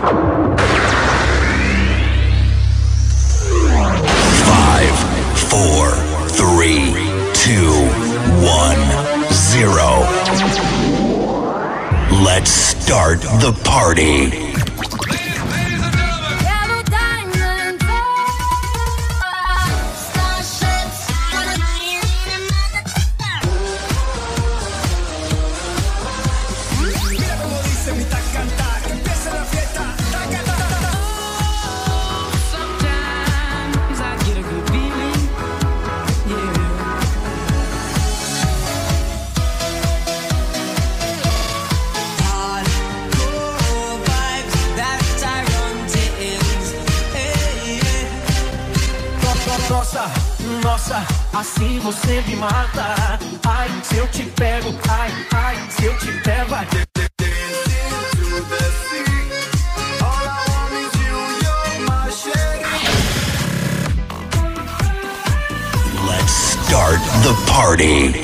Five, four, three, two, one, zero. Let's start the party. Nossa, assim você me mata. Ai, se eu te pego, ai, ai, se eu te pego, ai. Let's start the party.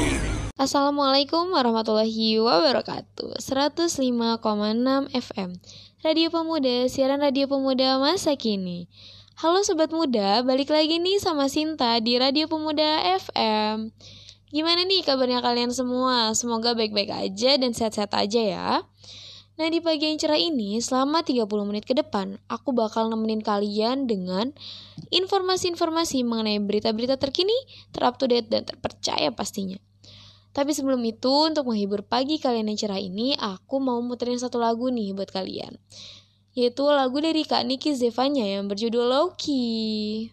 Assalamualaikum warahmatullahi wabarakatuh 105,6 FM Radio Pemuda, siaran Radio Pemuda masa kini Halo Sobat Muda, balik lagi nih sama Sinta di Radio Pemuda FM Gimana nih kabarnya kalian semua? Semoga baik-baik aja dan sehat-sehat aja ya Nah di pagi yang cerah ini, selama 30 menit ke depan, aku bakal nemenin kalian dengan informasi-informasi mengenai berita-berita terkini, terupdate dan terpercaya pastinya. Tapi sebelum itu, untuk menghibur pagi kalian yang cerah ini, aku mau muterin satu lagu nih buat kalian. Yaitu lagu dari Kak Niki Zevanya yang berjudul Loki.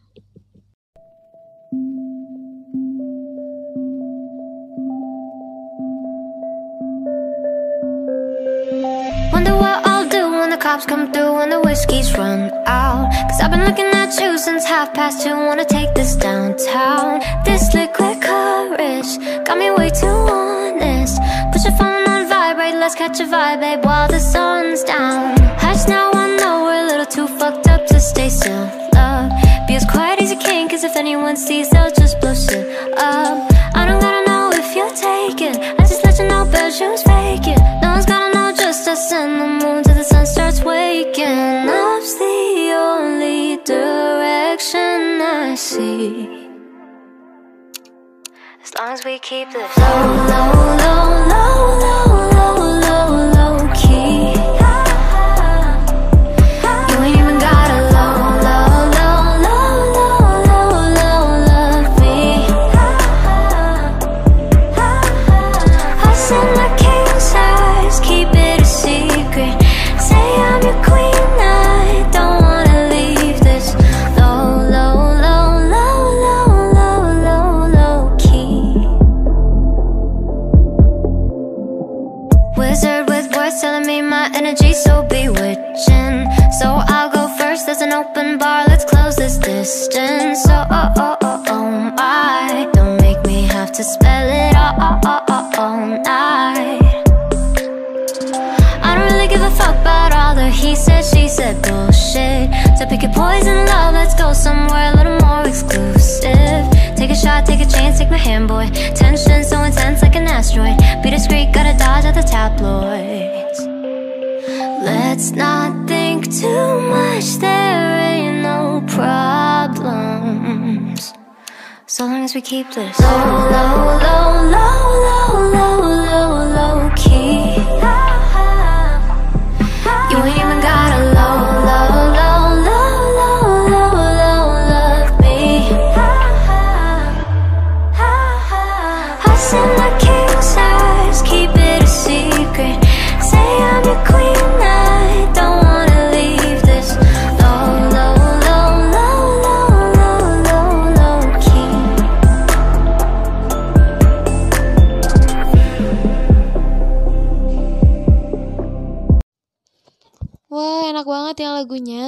Wonder what I'll do when the cops come through and the whiskey's run out. Cause I've been looking at you since half past two. Wanna take this downtown. This liquid courage got me way too honest. Put your phone on vibrate, let's catch a vibe, babe, while the sun's down. Hush now, I know we're a little too fucked up to stay still. Love, be as quiet as you can, cause if anyone sees, they'll just blow shit up. I don't gotta know if you're taken. I just let you know, shoes faking. No one's gotta know just us and the moon till the sun starts waking. Up's the only direction I see. As long as we keep this low, low, low, low, Let's close this distance. Oh oh oh oh oh my! Don't make me have to spell it all, all, all, all, all night. I don't really give a fuck about all the he said, she said bullshit. So pick your poison, love. Let's go somewhere a little more exclusive. Take a shot, take a chance, take my hand, boy. Tension so intense like an asteroid. Be discreet, gotta dodge at the tabloids. Let's not think too much, there ain't no problems. So long as we keep this low, low, low, low, low, low, low,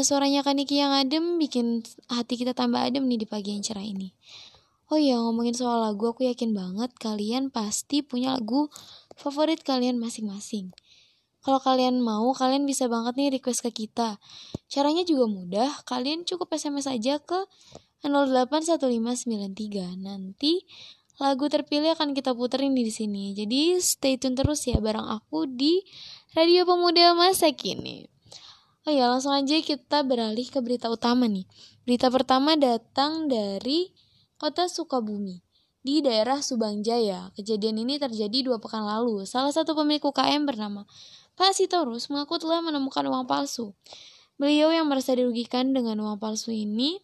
Suaranya Kaniki yang adem bikin hati kita tambah adem nih di pagi yang cerah ini. Oh iya, ngomongin soal lagu, aku yakin banget kalian pasti punya lagu favorit kalian masing-masing. Kalau kalian mau, kalian bisa banget nih request ke kita. Caranya juga mudah, kalian cukup SMS aja ke 081593. Nanti lagu terpilih akan kita puterin di sini. Jadi stay tune terus ya bareng aku di Radio Pemuda Masa Kini. Oh ya, langsung aja kita beralih ke berita utama nih. Berita pertama datang dari kota Sukabumi di daerah Subang Jaya. Kejadian ini terjadi dua pekan lalu. Salah satu pemilik UKM bernama Pak Sitorus mengaku telah menemukan uang palsu. Beliau yang merasa dirugikan dengan uang palsu ini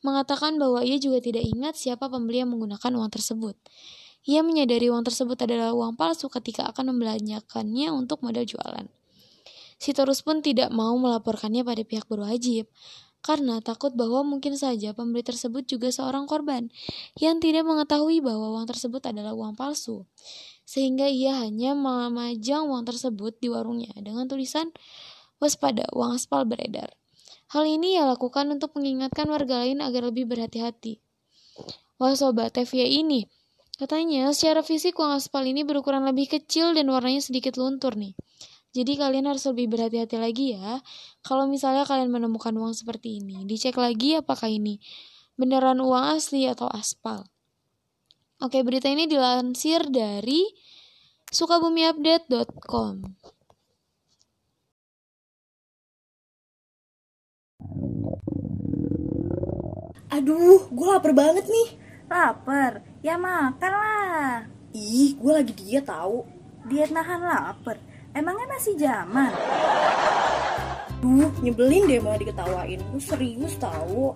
mengatakan bahwa ia juga tidak ingat siapa pembeli yang menggunakan uang tersebut. Ia menyadari uang tersebut adalah uang palsu ketika akan membelanjakannya untuk modal jualan. Sitorus pun tidak mau melaporkannya pada pihak berwajib karena takut bahwa mungkin saja pembeli tersebut juga seorang korban yang tidak mengetahui bahwa uang tersebut adalah uang palsu. Sehingga ia hanya memajang uang tersebut di warungnya dengan tulisan waspada uang aspal beredar. Hal ini ia lakukan untuk mengingatkan warga lain agar lebih berhati-hati. Wah sobat, TVA ini. Katanya secara fisik uang aspal ini berukuran lebih kecil dan warnanya sedikit luntur nih. Jadi kalian harus lebih berhati-hati lagi ya. Kalau misalnya kalian menemukan uang seperti ini, dicek lagi apakah ini beneran uang asli atau aspal. Oke, berita ini dilansir dari sukabumiupdate.com. Aduh, gue lapar banget nih. Lapar? Ya makan lah. Ih, gue lagi diet tahu. Diet nahan lapar. Emangnya masih zaman? Duh, nyebelin deh mau diketawain. Lu serius tahu.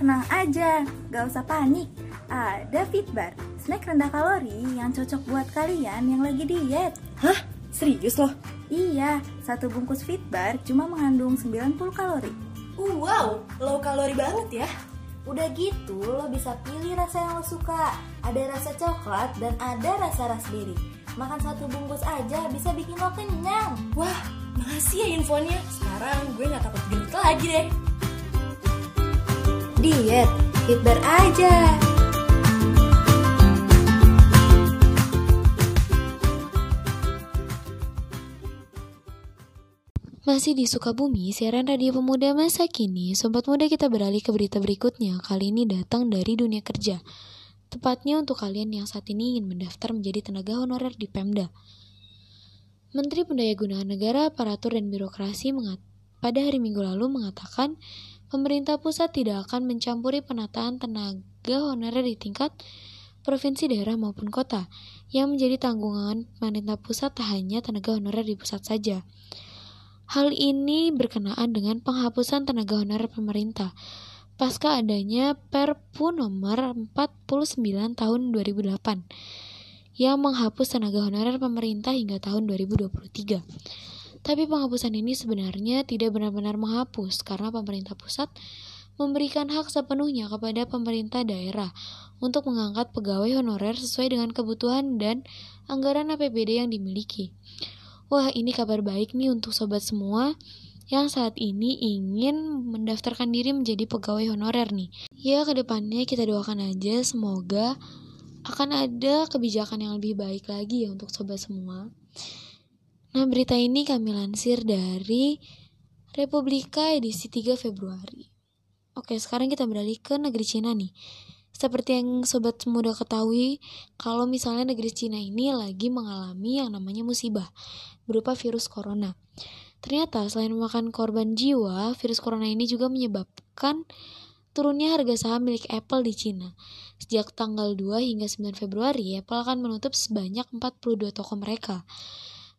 Tenang aja, gak usah panik. Ada Fitbar, snack rendah kalori yang cocok buat kalian yang lagi diet. Hah? Serius loh? Iya, satu bungkus Fitbar cuma mengandung 90 kalori. Uh, wow, low kalori banget ya. Udah gitu, lo bisa pilih rasa yang lo suka. Ada rasa coklat dan ada rasa raspberry. Makan satu bungkus aja bisa bikin lo kenyang. Wah, makasih ya infonya. Sekarang gue gak takut gendut lagi deh. Diet, Fitbar aja. Masih di Sukabumi, siaran radio pemuda masa kini, Sobat Muda kita beralih ke berita berikutnya. Kali ini datang dari dunia kerja. Tepatnya untuk kalian yang saat ini ingin mendaftar menjadi tenaga honorer di Pemda. Menteri Pendayagunaan Negara, Aparatur dan Birokrasi mengat pada hari Minggu lalu mengatakan pemerintah pusat tidak akan mencampuri penataan tenaga honorer di tingkat provinsi, daerah maupun kota. Yang menjadi tanggungan pemerintah pusat tak hanya tenaga honorer di pusat saja. Hal ini berkenaan dengan penghapusan tenaga honorer pemerintah pasca adanya Perpu nomor 49 tahun 2008 yang menghapus tenaga honorer pemerintah hingga tahun 2023. Tapi penghapusan ini sebenarnya tidak benar-benar menghapus karena pemerintah pusat memberikan hak sepenuhnya kepada pemerintah daerah untuk mengangkat pegawai honorer sesuai dengan kebutuhan dan anggaran APBD yang dimiliki. Wah, ini kabar baik nih untuk sobat semua yang saat ini ingin mendaftarkan diri menjadi pegawai honorer nih. Ya, ke depannya kita doakan aja semoga akan ada kebijakan yang lebih baik lagi ya untuk sobat semua. Nah, berita ini kami lansir dari Republika edisi 3 Februari. Oke, sekarang kita beralih ke negeri Cina nih. Seperti yang sobat muda ketahui, kalau misalnya negeri Cina ini lagi mengalami yang namanya musibah berupa virus corona. Ternyata selain memakan korban jiwa, virus corona ini juga menyebabkan turunnya harga saham milik Apple di Cina. Sejak tanggal 2 hingga 9 Februari, Apple akan menutup sebanyak 42 toko mereka.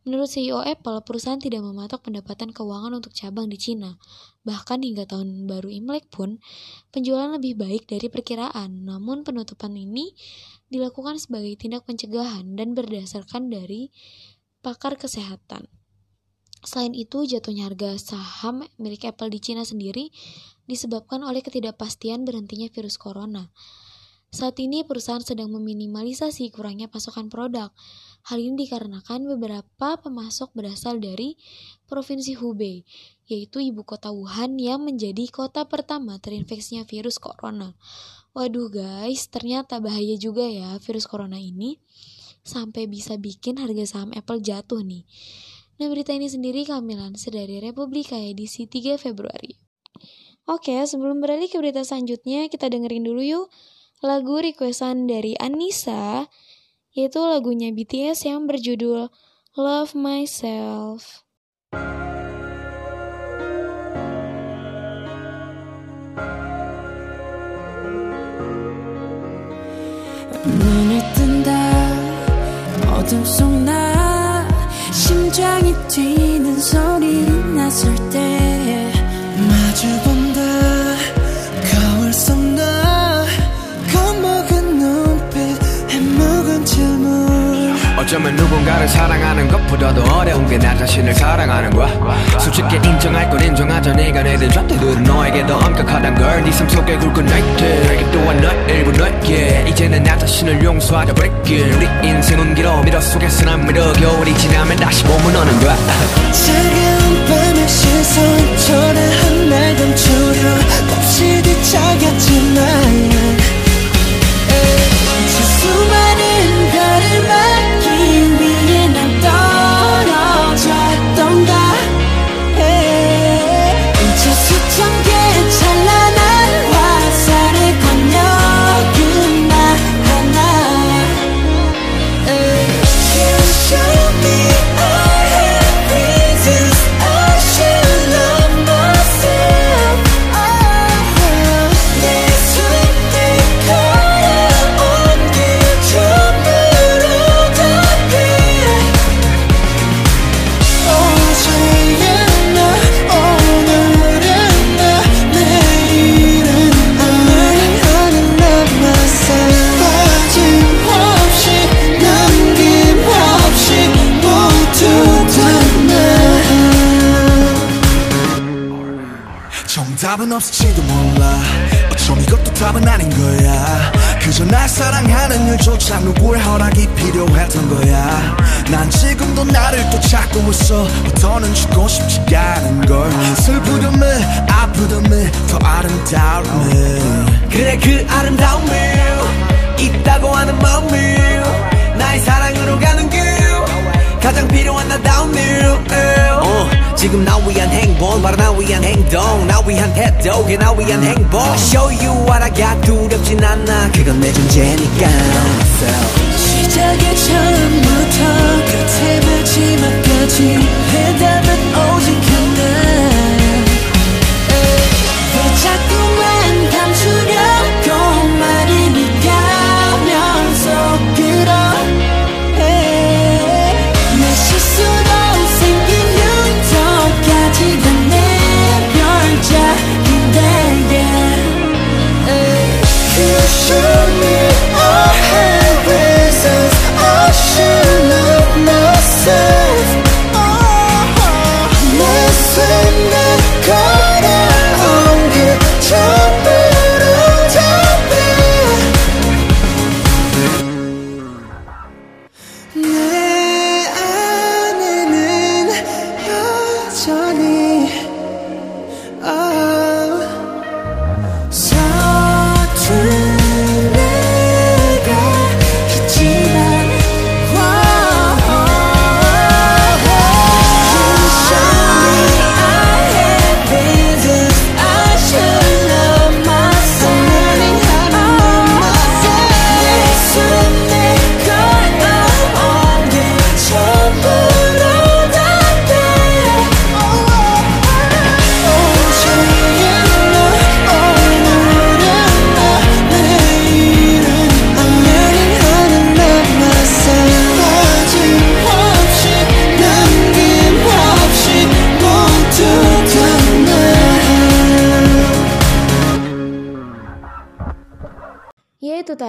Menurut CEO Apple, perusahaan tidak mematok pendapatan keuangan untuk cabang di Cina. Bahkan hingga tahun baru Imlek pun, penjualan lebih baik dari perkiraan. Namun penutupan ini dilakukan sebagai tindak pencegahan dan berdasarkan dari pakar kesehatan. Selain itu, jatuhnya harga saham milik Apple di Cina sendiri disebabkan oleh ketidakpastian berhentinya virus corona. Saat ini perusahaan sedang meminimalisasi kurangnya pasokan produk. Hal ini dikarenakan beberapa pemasok berasal dari Provinsi Hubei, yaitu ibu kota Wuhan yang menjadi kota pertama terinfeksinya virus corona. Waduh guys, ternyata bahaya juga ya virus corona ini sampai bisa bikin harga saham Apple jatuh nih. Nah, berita ini sendiri kami lansir dari Republika edisi 3 Februari. Oke, sebelum beralih ke berita selanjutnya, kita dengerin dulu yuk lagu requestan dari Anissa, yaitu lagunya BTS yang berjudul Love Myself. 심장이 뛰는 소리 났을 때 마주 어쩌면 누군가를 사랑하는 것보다도 어려운 게 나 자신을 사랑하는 거야. 솔직히 인정할 건 인정하자 네가 내든 좌태들은 너에게 더 엄격하단 걸네 삶 속에 굵은 나이트 내게 또한 너의 일부 너에게. 이제는 나 자신을 용서하자 breaking 우리 인생은 길어 미러 속에서 난 미러 겨울이 지나면 다시 봄은 오는 거야? 차가운 밤의 시선 초라한 날 감추려. 없이 뒤척였지만 일조차 누구의 허락이 필요했던 거야. 난 지금도 나를 또 찾고 있어. 더는 죽고 싶지 않은 걸. 슬프듬을 아프듬을 더 아름다움을. 그래 그 아름다움을 있다고 하는 마음을 나의 사랑으로 가는 길 가장 필요한 나다운 일 어, 지금 나 위한 행복 바로 나 위한 행동. 나 위한 태도 그게 나 위한 행복. I show you what I got 두렵진 않아. 그건 내 존재니까. 시작의 처음부터 끝의 마지막까지. 해답은 오직 하나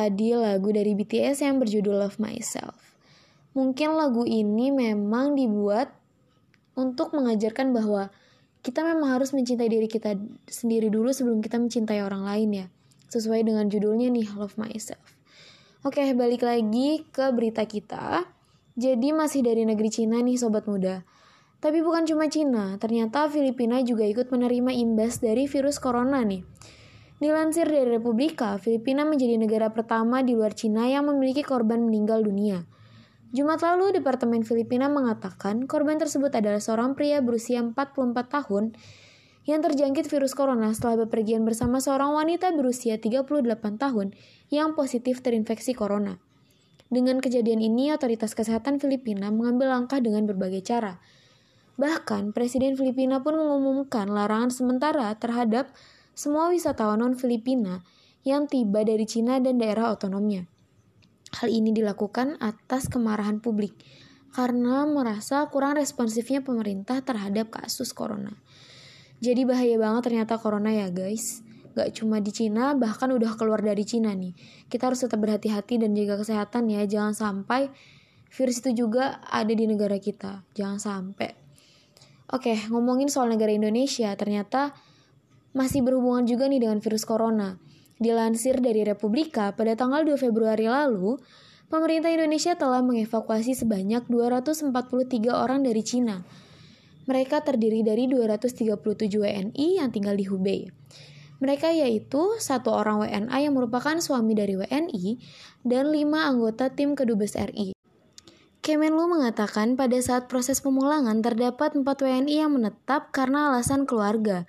tadi lagu dari BTS yang berjudul Love Myself. Mungkin lagu ini memang dibuat untuk mengajarkan bahwa kita memang harus mencintai diri kita sendiri dulu sebelum kita mencintai orang lain ya. Sesuai dengan judulnya nih, Love Myself. Oke, balik lagi ke berita kita. Jadi masih dari negeri Cina nih sobat muda. Tapi bukan cuma Cina, ternyata Filipina juga ikut menerima imbas dari virus corona nih. Dilansir dari Republika, Filipina menjadi negara pertama di luar Cina yang memiliki korban meninggal dunia. Jumat lalu, Departemen Filipina mengatakan korban tersebut adalah seorang pria berusia 44 tahun yang terjangkit virus corona setelah bepergian bersama seorang wanita berusia 38 tahun yang positif terinfeksi corona. Dengan kejadian ini, otoritas kesehatan Filipina mengambil langkah dengan berbagai cara. Bahkan, Presiden Filipina pun mengumumkan larangan sementara terhadap semua wisatawan non-Filipina yang tiba dari Cina dan daerah otonomnya. Hal ini dilakukan atas kemarahan publik karena merasa kurang responsifnya pemerintah terhadap kasus corona. Jadi bahaya banget ternyata corona ya guys. Gak cuma di Cina, bahkan udah keluar dari Cina nih. Kita harus tetap berhati-hati dan jaga kesehatan ya. Jangan sampai virus itu juga ada di negara kita. Jangan sampai. Oke, ngomongin soal negara Indonesia, ternyata masih berhubungan juga nih dengan virus corona. Dilansir dari Republika, pada tanggal 2 Februari lalu, pemerintah Indonesia telah mengevakuasi sebanyak 243 orang dari Cina. Mereka terdiri dari 237 WNI yang tinggal di Hubei. Mereka yaitu satu orang WNA yang merupakan suami dari WNI dan lima anggota tim Kedubes RI. Kemenlu mengatakan pada saat proses pemulangan terdapat 4 WNI yang menetap karena alasan keluarga,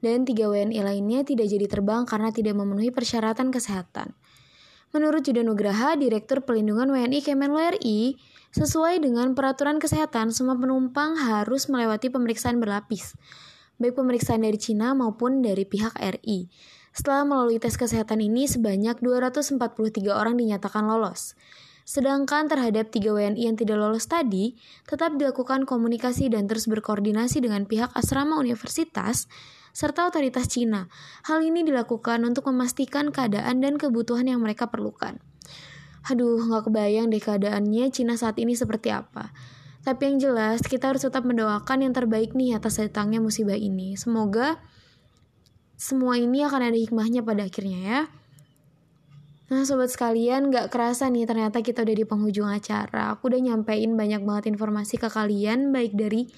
dan 3 WNI lainnya tidak jadi terbang karena tidak memenuhi persyaratan kesehatan. Menurut Judan Nugraha, Direktur Pelindungan WNI Kemenlu RI, sesuai dengan peraturan kesehatan, semua penumpang harus melewati pemeriksaan berlapis, baik pemeriksaan dari Cina maupun dari pihak RI. Setelah melalui tes kesehatan ini, sebanyak 243 orang dinyatakan lolos. Sedangkan terhadap 3 WNI yang tidak lolos tadi, tetap dilakukan komunikasi dan terus berkoordinasi dengan pihak asrama universitas serta otoritas Cina. Hal ini dilakukan untuk memastikan keadaan dan kebutuhan yang mereka perlukan. Aduh, nggak kebayang deh keadaannya Cina saat ini seperti apa. Tapi yang jelas, kita harus tetap mendoakan yang terbaik nih atas datangnya musibah ini. Semoga semua ini akan ada hikmahnya pada akhirnya ya. Nah sobat sekalian gak kerasa nih ternyata kita udah di penghujung acara. Aku udah nyampein banyak banget informasi ke kalian baik dari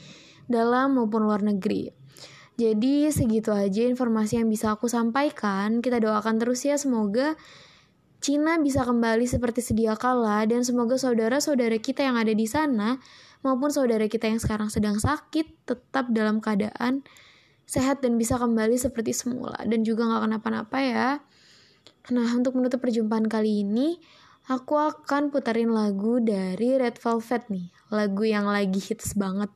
dalam maupun luar negeri. Jadi segitu aja informasi yang bisa aku sampaikan. Kita doakan terus ya semoga Cina bisa kembali seperti sedia kala dan semoga saudara-saudara kita yang ada di sana maupun saudara kita yang sekarang sedang sakit tetap dalam keadaan sehat dan bisa kembali seperti semula. Dan juga gak kenapa-napa ya. Nah untuk menutup perjumpaan kali ini aku akan putarin lagu dari Red Velvet nih lagu yang lagi hits banget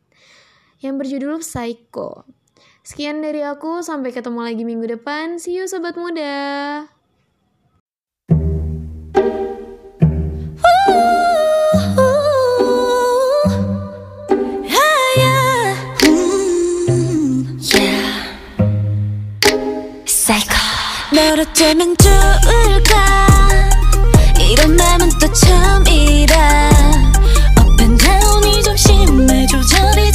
yang berjudul Psycho. Sekian dari aku, sampai ketemu lagi minggu depan. See you sobat muda. 어쩌면 좋을까? 이런 맘은 또 처음이라. Up and down이 좀 심해 조절이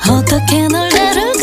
ほどけのレル